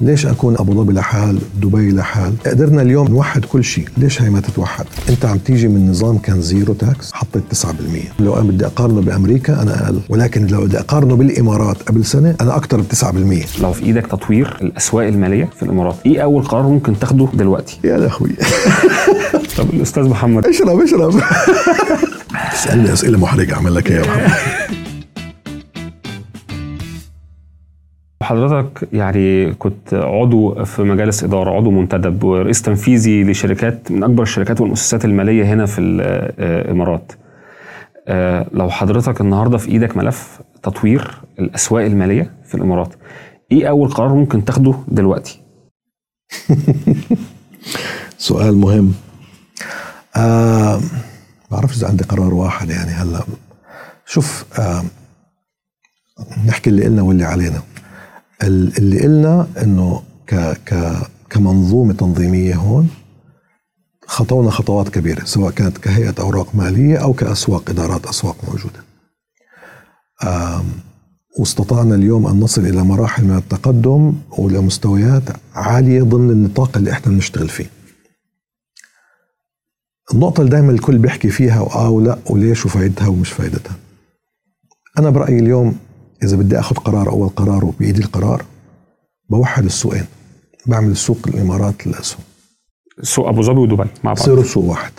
ليش أكون أبو ظبي لحال دبي لحال؟ قدرنا اليوم نوحد كل شيء ليش هي ما تتوحد؟ أنت عم تيجي من نظام كان zero tax حطيت 9% لو أنا بدي أقارنه بأمريكا أنا أقل. ولكن لو بدي أقارنه بالإمارات قبل سنة أنا أكثر ب 9% لو في إيدك تطوير الأسواق المالية في الإمارات إيه أول قرار ممكن تاخده دلوقتي؟ يا لهوي. طب الأستاذ محمد. اشرب اشرب. اسألني أسئلة محرجة أعمل لك إياها يا محمد. حضرتك يعني كنت عضو في مجالس إدارة عضو منتدب ورئيس تنفيذي لشركات من أكبر الشركات والمؤسسات المالية هنا في الإمارات. آه، لو حضرتك النهارده في إيدك ملف تطوير الأسواق المالية في الإمارات إيه أول قرار ممكن تاخده دلوقتي؟ سؤال مهم. آه بعرفش إذا عندي قرار واحد يعني هلأ. شوف آه نحكي اللي قلنا واللي علينا. اللي قلنا إنه ك ك كمنظومة تنظيمية هون خطونا خطوات كبيرة سواء كانت كهيئة أوراق مالية أو كأسواق إدارات أسواق موجودة. واستطعنا اليوم أن نصل إلى مراحل من التقدم وإلى مستويات عالية ضمن النطاق اللي إحنا بنشتغل فيه. النقطة اللي دائما الكل بيحكي فيها وآه ولا وليش وفائدتها ومش فائدتها. أنا برأيي اليوم إذا بدي أخذ قرار اول قرار وبايدي القرار بوحد السوقين بعمل سوق الإمارات للاسهم سوق أبو ظبي ودبي مع بعض. يصيروا سوق واحد.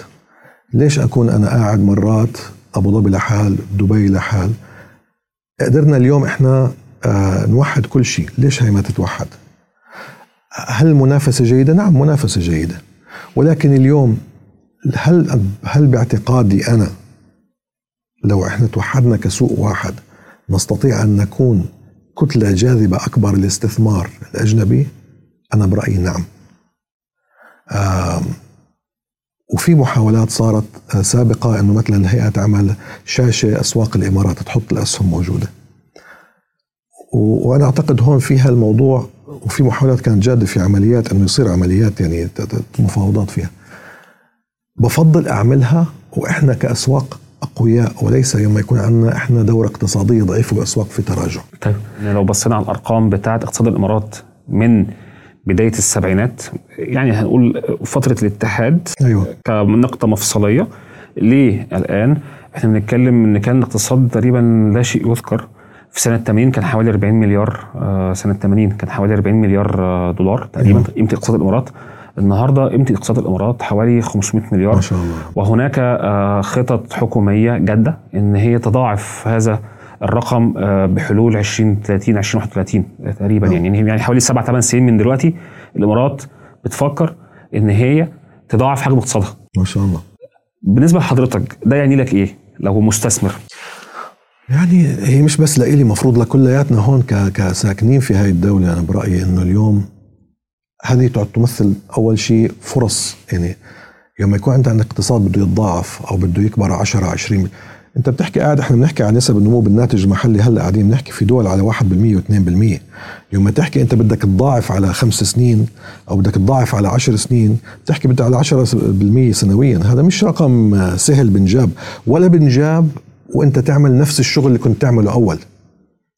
ليش أكون أنا قاعد مرات أبو ظبي لحال دبي لحال؟ قدرنا اليوم إحنا آه نوحد كل شيء. ليش هي ما تتوحد؟ هل المنافسة جيدة؟ نعم منافسة جيدة. ولكن اليوم هل هل باعتقادي أنا لو إحنا توحدنا كسوق واحد نستطيع أن نكون كتلة جاذبة أكبر للاستثمار الأجنبي؟ أنا برأيي نعم. وفي محاولات صارت سابقة أنه مثلا الهيئة تعمل شاشة أسواق الإمارات تحط الأسهم موجودة. وأنا أعتقد هون فيها الموضوع وفي محاولات كانت جادة في عمليات أنه يصير عمليات يعني مفاوضات فيها. بفضل أعملها وإحنا كأسواق أقوياء وليس لما يكون عندنا إحنا دوره اقتصاديه ضعيفه والاسواق في تراجع. طيب يعني لو بصينا على الأرقام بتاعة اقتصاد الإمارات من بداية السبعينات يعني هنقول فترة الاتحاد أيوه كنقطة مفصلية ليه الآن إحنا بنتكلم إن كان الاقتصاد تقريبا لا شيء يذكر في سنة 80 كان حوالي 40 مليار آه، سنة 80 كان حوالي 40 مليار آه، دولار تقريبا أيوة. قيمة اقتصاد الإمارات النهارده قيمة اقتصاد الإمارات حوالي 500 مليار. ما شاء الله. وهناك آه، خطط حكومية جادة إن هي تضاعف هذا الرقم آه، بحلول 2030 2031 تقريبا. نعم. يعني يعني حوالي سبع ثمان سنين من دلوقتي الإمارات بتفكر إن هي تضاعف حجم اقتصادها. ما شاء الله. بالنسبة لحضرتك ده يعني لك إيه؟ لو مستثمر. يعني هي مش بس لإلي مفروض لكلياتنا هون كساكنين في هاي الدولة. أنا برأيي إنه اليوم هذه تمثل أول شيء فرص. يعني لما يكون عندك اقتصاد بده يتضاعف أو بده يكبر 10 20 أنت بتحكي قاعد إحنا بنحكي عن نسب النمو بالناتج المحلي هلأ قاعدين بنحكي في دول على 1% و2% لما تحكي أنت بدك تضاعف على خمس سنين أو بدك تضاعف على 10 سنين بتحكي بدك على 10% سنويا. هذا مش رقم سهل بنجاب. ولا بنجاب وأنت تعمل نفس الشغل اللي كنت تعمله أول.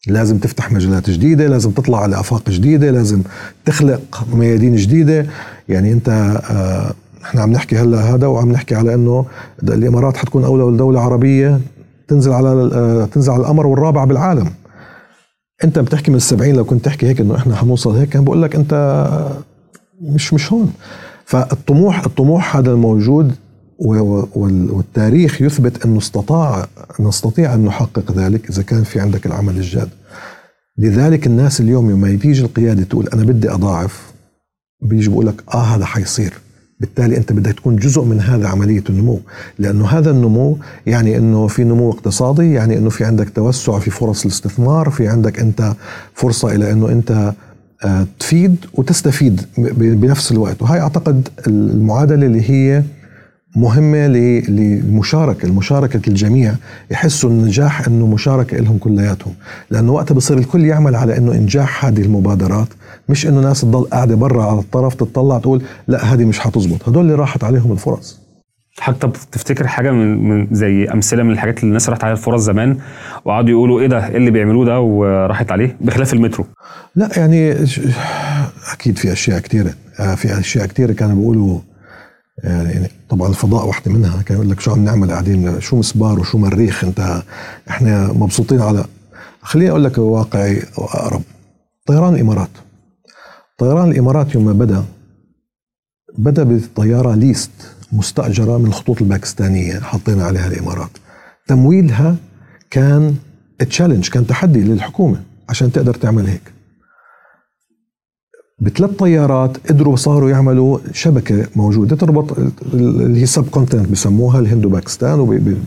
لازم تفتح مجالات جديدة لازم تطلع على آفاق جديدة لازم تخلق ميادين جديدة. يعني أنت آه، إحنا عم نحكي هلا هذا وعم نحكي على انه الامارات حتكون اول دوله عربية تنزل على آه، تنزل على القمر والرابع بالعالم. انت بتحكي من السبعين لو كنت تحكي هيك انه إحنا حنوصل هيك كان بقول لك انت مش مش هون. فالطموح الطموح هذا الموجود والتاريخ يثبت انه استطاع نستطيع أن نحقق ذلك إذا كان في عندك العمل الجاد. لذلك الناس اليوم لما تيجي القيادة تقول أنا بدي أضاعف بيجي بقول لك آه هذا حيصير. بالتالي أنت بدك تكون جزء من هذا عملية النمو. لأنه هذا النمو يعني أنه في نمو اقتصادي يعني أنه في عندك توسع في فرص الاستثمار في عندك أنت فرصة إلى أنه أنت آه، تفيد وتستفيد بنفس الوقت. وهي أعتقد المعادلة اللي هي مهمة للمشاركه المشاركة الجميع يحسوا النجاح إنه مشاركة لهم كلياتهم. لأنه وقتها بصير الكل يعمل على إنه إنجاح هذه المبادرات مش إنه ناس تضل قاعدة برا على الطرف تطلع تقول لا هذه مش حتزبط. هدول اللي راحت عليهم الفرص. حتى تفتكر حاجة من, من زي أمثلة من الحاجات اللي الناس راحت عليها الفرص زمان وقعدوا يقولوا إيه ده إيه اللي بيعملوه ده وراحت عليه بخلاف المترو؟ لا يعني أكيد في أشياء كثيره آه، في أشياء كثيره كانوا بيقولوا يعني طبعا الفضاء واحدة منها. كان يقول لك شو عم نعمل قاعدين؟ شو مسبار وشو مريخ؟ انت إحنا مبسوطين على خليني أقول لك واقعي وأقرب. طيران الإمارات. طيران الإمارات يوم ما بدأ بدأ بطيارة ليست مستأجرة من الخطوط الباكستانية حطينا عليها الإمارات. تمويلها كان challenge كان تحدي للحكومة عشان تقدر تعمل هيك. بثلاث طيارات قدروا صاروا يعملوا شبكة موجودة تربط ال- ال- اللي هي subcontinent بسموها الهند وباكستان وب-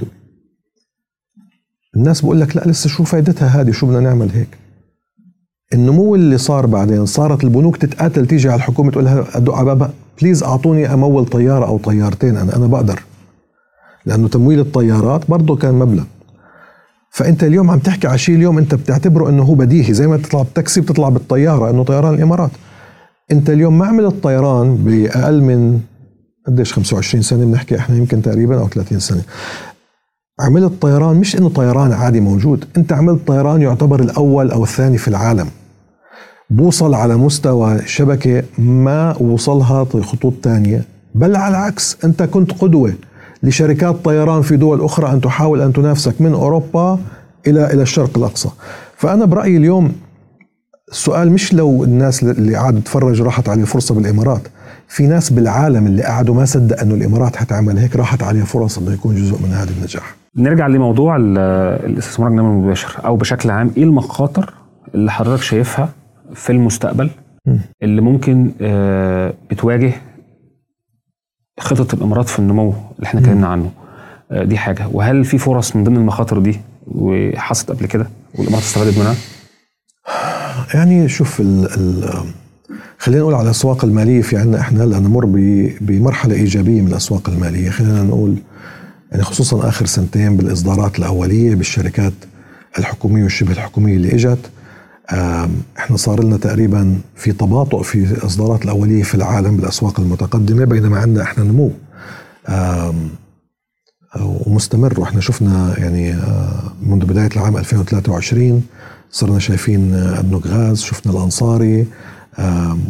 الناس بقول لك لا لسه شو فائدتها هذه؟ شو بدنا نعمل هيك؟ النمو اللي صار بعدين صارت البنوك تتقاتل تيجي على الحكومة تقول لها ادق على please أعطوني أمول طيارة أو طيارتين أنا أنا بقدر. لأنه تمويل الطيارات برضه كان مبلغ. فأنت اليوم عم تحكي على شيء اليوم أنت بتعتبره إنه هو بديهي زي ما بتطلع بالتاكسي بتطلع بالطيارة إنه طيران الإمارات. انت اليوم ما عملت طيران بأقل من قديش 25 سنة؟ بنحكي إحنا يمكن تقريبا أو 30 سنة. عملت طيران مش إنه طيران عادي موجود. أنت عملت طيران يعتبر الأول أو الثاني في العالم. بوصل على مستوى شبكة ما وصلها خطوط تانية. بل على العكس أنت كنت قدوة لشركات طيران في دول أخرى أن تحاول أن تنافسك من أوروبا إلى إلى الشرق الأقصى. فأنا برأيي اليوم السؤال مش لو الناس اللي قاعد تتفرج راحت عليه فرصة بالإمارات. في ناس بالعالم اللي قعدوا ما صدق إنه الإمارات حتعمل هيك راحت عليه فرص إنه يكون جزء من هذا النجاح. نرجع لموضوع ال- الاستثمار النمو المباشر أو بشكل عام إيه المخاطر اللي حضرتك شايفها في المستقبل اللي ممكن آه، بتواجه خطط الإمارات في النمو اللي إحنا اتكلمنا عنه؟ آه، دي حاجة. وهل في فرص من ضمن المخاطر دي وحصلت قبل كده والإمارات استفادت منها؟ يعني شوف ال ال خلينا نقول على الاسواق المالية في عندنا إحنا هلأ نمر بمرحلة إيجابية من الأسواق المالية. خلينا نقول يعني خصوصا آخر سنتين بالإصدارات الأولية بالشركات الحكومية والشبه الحكومية اللي إجت. إحنا صار لنا تقريبا في تباطؤ في الاصدارات الأولية في العالم بالأسواق المتقدمة بينما عندنا إحنا نمو. ومستمر. وإحنا شفنا يعني آه، منذ بداية العام 2023 صرنا شايفين آه، ابنك غاز شفنا الأنصاري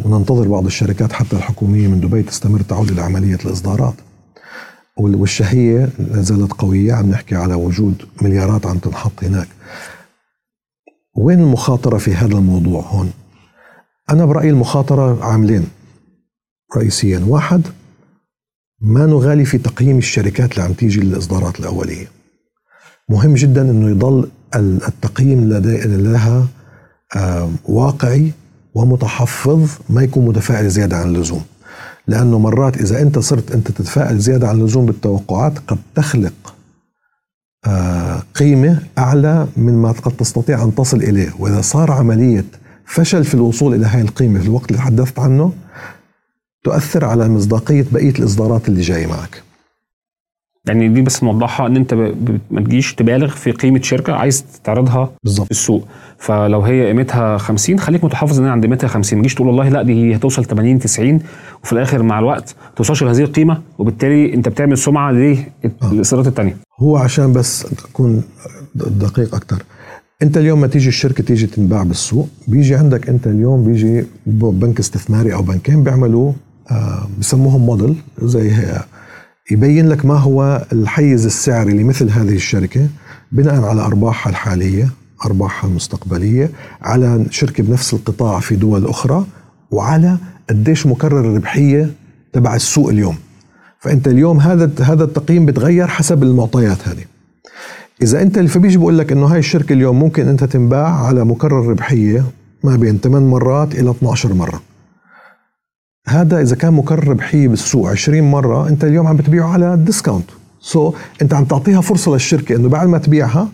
وننتظر بعض الشركات حتى الحكومية من دبي تستمر تعود إلى عملية الإصدارات. وال- والشهية لا زالت قوية عم نحكي على وجود مليارات عم تنحط هناك. وين المخاطرة في هذا الموضوع هون؟ أنا برأيي المخاطرة عاملين. رئيسيا واحد ما نغالي في تقييم الشركات اللي عم تيجي للإصدارات الأولية. مهم جدا إنه يضل ال- التقييم لدي لها واقعي ومتحفظ ما يكون متفائل زيادة عن اللزوم. لأنه مرات إذا أنت صرت أنت تتفائل زيادة عن اللزوم بالتوقعات قد تخلق آه، قيمة أعلى من ما قد تستطيع أن تصل إليه. وإذا صار عملية فشل في الوصول إلى هذه القيمة في الوقت اللي تحدثت عنه تؤثر على مصداقية بقية الإصدارات اللي جاية معك. يعني دي بس نوضحها إن أنت ما تجيش تبالغ في قيمة شركة عايز تعرضها في بالضبط السوق. فلو هي قيمتها 50 خليك متحفظ إن هي عند قيمتها 50 ما تجيش تقول والله لا دي هتوصل 80 90 وفي الآخر مع الوقت ما توصلش لهذه القيمة وبالتالي أنت بتعمل سمعة للاصدارات الثانية هو عشان بس أكون دقيق أكثر أنت اليوم ما تيجي الشركة تيجي تنباع بالسوق بيجي عندك أنت اليوم بيجي بنك استثماري أو بنكين بيعملوا آه بسموهم موديل زي هي. يبين لك ما هو الحيز السعري لمثل هذه الشركة بناء على أرباحها الحالية أرباحها المستقبلية على شركة بنفس القطاع في دول أخرى وعلى قديش مكرر الربحية تبع السوق اليوم. فأنت اليوم هذا هذا التقييم بتغير حسب المعطيات هذه. إذا أنت فبيجي بقول لك إنه هاي الشركة اليوم ممكن أنت تنباع على مكرر ربحية ما بين 8 مرات إلى 12 مرة. هذا إذا كان مكرر ربحيه بالسوق 20 مرة أنت اليوم عم بتبيعه على ديسكاونت so, أنت عم تعطيها فرصة للشركة إنه بعد ما تبيعها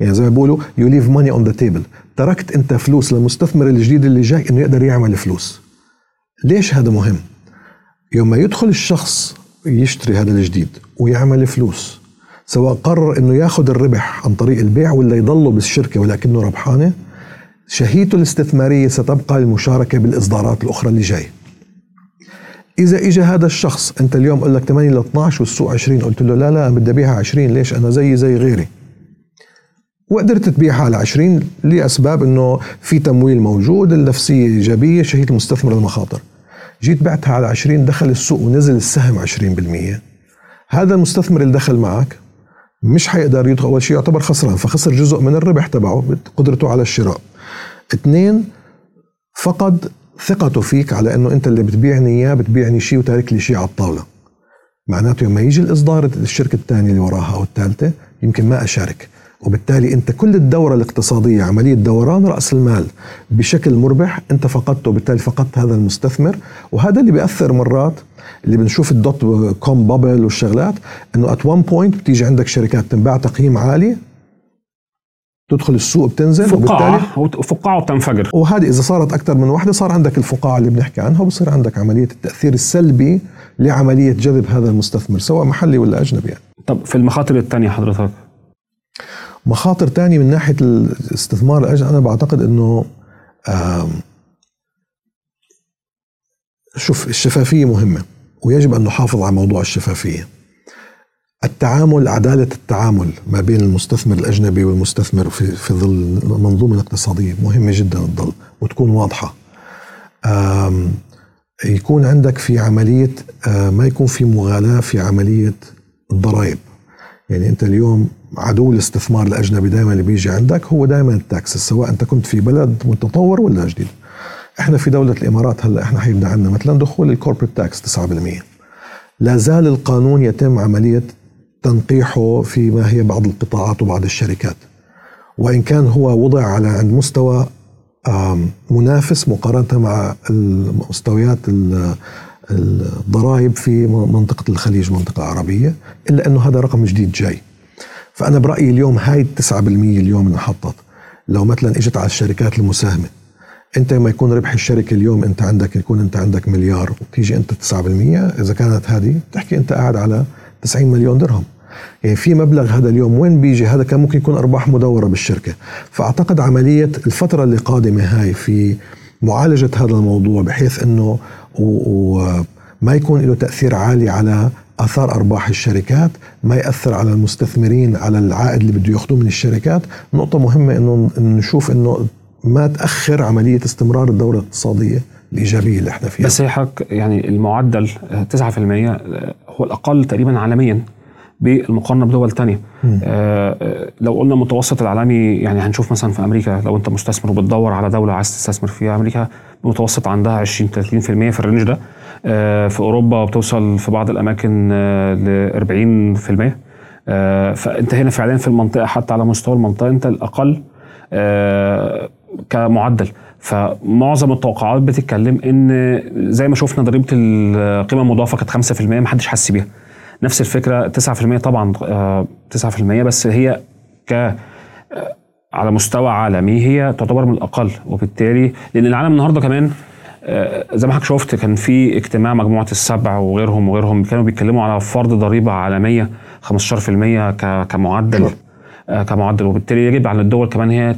يعني زي ما بيقولوا you leave money on the table تركت أنت فلوس للمستثمر الجديد اللي جاي إنه يقدر يعمل فلوس. ليش هذا مهم؟ يوم ما يدخل الشخص يشتري هذا الجديد ويعمل فلوس سواء قرر إنه ياخذ الربح عن طريق البيع ولا يضله بالشركة ولكنه ربحانة شهيته الاستثمارية ستبقى للمشاركه بالإصدارات الأخرى اللي جاي. إذا اجى هذا الشخص أنت اليوم قال لك 8 ل 12 والسوق 20 قلت له لا لا بدي أبيعها 20 ليش؟ أنا زي زي غيري. وقدرت تبيعها على 20 لأسباب إنه في تمويل موجود النفسيه إيجابية شهيت المستثمر المخاطر. جيت بعتها على 20 دخل السوق ونزل السهم 20% هذا المستثمر اللي دخل معك مش حيقدر يدخل أول شيء يعتبر خسران فخسر جزء من الربح تبعه قدرته على الشراء. اثنين فقد ثقته فيك على إنه أنت اللي بتبيعني إياه بتبيعني شيء وتارك لي شيء على الطاولة. معناته لما يجي الإصدار الشركة الثانية اللي وراها أو الثالثه يمكن ما أشارك. وبالتالي أنت كل الدورة الاقتصادية عملية دوران رأس المال بشكل مربح أنت فقدته وبالتالي فقدت هذا المستثمر. وهذا اللي بيأثر مرات اللي بنشوف ال dot com bubble والشغلات إنه at one point بتيجي عندك شركات تنباع تقييم عالي تدخل السوق بتنزل فقاعة وفقاعة وتنفجر. وهذه إذا صارت أكثر من واحدة صار عندك الفقاعة اللي بنحكي عنها وبصير عندك عملية التأثير السلبي لعملية جذب هذا المستثمر سواء محلي ولا أجنبي يعني. طب في المخاطر الثانية حضرتك؟ مخاطر تانية من ناحية الاستثمار الأجنبي أنا بعتقد أنه شوف الشفافية مهمة ويجب أن نحافظ على موضوع الشفافية. التعامل عدالة التعامل ما بين المستثمر الأجنبي والمستثمر في, في ظل المنظومة الاقتصادية مهمة جدا تضل وتكون واضحة. يكون عندك في عملية ما يكون في مغالاة في عملية الضرائب. يعني أنت اليوم عدو الاستثمار الأجنبي دائما اللي بيجي عندك هو دائما ال tax سواء أنت كنت في بلد متطور ولا جديد. إحنا في دولة الإمارات هلأ إحنا حيبدأ عندنا مثلا دخول ال corporate tax 9% لا زال القانون يتم عملية تنقيحه فيما هي بعض القطاعات وبعض الشركات. وإن كان هو وضع على عند مستوى منافس مقارنة مع المستويات الضرائب في منطقة الخليج منطقة عربية إلا أنه هذا رقم جديد جاي. فأنا برأيي اليوم هاي التسعة بالمية اليوم انحطت. لو مثلا إجت على الشركات المساهمة أنت لما يكون ربح الشركة اليوم أنت عندك يكون أنت عندك مليار وتيجي أنت 9% إذا كانت هذه بتحكي أنت قاعد على 90 مليون درهم. يعني في مبلغ هذا اليوم وين بيجي؟ هذا كان ممكن يكون أرباح مدورة بالشركة. فأعتقد عملية الفترة اللي قادمة هاي في معالجة هذا الموضوع بحيث إنه وما يكون له تأثير عالي على آثار أرباح الشركات ما يأثر على المستثمرين على العائد اللي بده يأخذوه من الشركات. نقطة مهمة إنه نشوف إنه ما تأخر عملية استمرار الدورة الاقتصادية. الايجابيه اللي إحنا فيها. بس هي حضرتك يعني المعدل 9% هو الأقل تقريبا عالميا بالمقارنة بدول تانية. آه لو قلنا المتوسط العالمي يعني هنشوف مثلا في أمريكا لو أنت مستثمر وبتدور على دولة عايز تستثمر فيها أمريكا المتوسط عندها 20 30% في الرينج ده. آه في أوروبا بتوصل في بعض الأماكن آه ل 40% آه فأنت هنا فعليا في المنطقة حتى على مستوى المنطقة أنت الأقل آه كمعدل. فمعظم التوقعات بتتكلم إن زي ما شفنا ضريبة القيمة المضافة كانت 5% ما حدش حس بيها. نفس الفكرة 9% طبعا 9% بس هي ك آه، على مستوى عالمي هي تعتبر من الأقل. وبالتالي لأن العالم النهارده كمان آه، زي ما حضرتك شفت كان في اجتماع مجموعة السبع وغيرهم وغيرهم كانوا بيتكلموا على فرض ضريبة عالمية 15% كمعدل. آه، كمعدل وبالتالي يجب على الدول كمان هي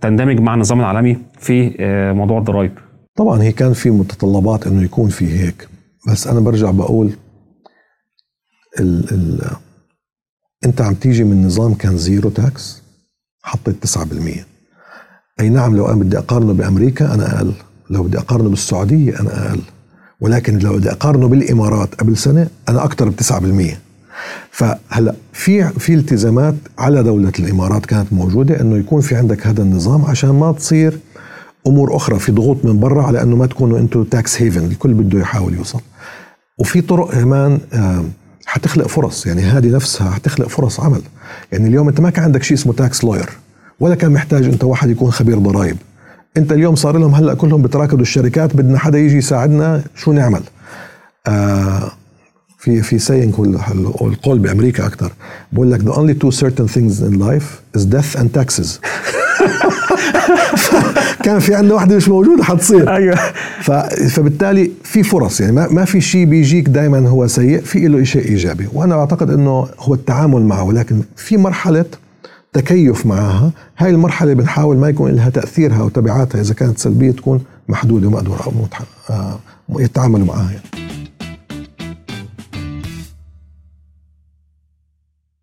تندمج مع النظام العالمي في موضوع الضرائب. طبعا هي كان في متطلبات إنه يكون في هيك بس أنا برجع بقول ال ال أنت عم تيجي من نظام كان zero tax حطيت 9% أي نعم لو أنا بدي أقارنه بأمريكا أنا أقل. لو بدي أقارنه بالسعودية أنا أقل. ولكن لو بدي أقارنه بالإمارات قبل سنة أنا أكثر ب 9% فهلا في في التزامات على دولة الإمارات كانت موجودة إنه يكون في عندك هذا النظام عشان ما تصير أمور أخرى في ضغوط من برا على إنه ما تكونوا أنتم tax haven الكل بده يحاول يوصل. وفي طرق كمان حتخلق فرص يعني هذه نفسها حتخلق فرص عمل. يعني اليوم أنت ما كان عندك شيء اسمه tax lawyer ولا كان محتاج أنت واحد يكون خبير ضرائب. أنت اليوم صار لهم هلأ كلهم بتراكدوا الشركات بدنا حدا يجي يساعدنا شو نعمل. آه في في سينج القول بأمريكا أكثر بقول لك the only two certain things in life is death and taxes. كان في عندنا واحدة مش موجودة حتصير. أيوه. فبالتالي في فرص يعني ما, ما في شيء بيجيك دائما هو سيء في له شيء إيجابي. وأنا أعتقد إنه هو التعامل معه ولكن في مرحلة تكيف معها. هاي المرحلة بنحاول ما يكون لها تأثيرها وتبعاتها إذا كانت سلبية تكون محدودة ومقدوره أو يتعاملوا معها يعني.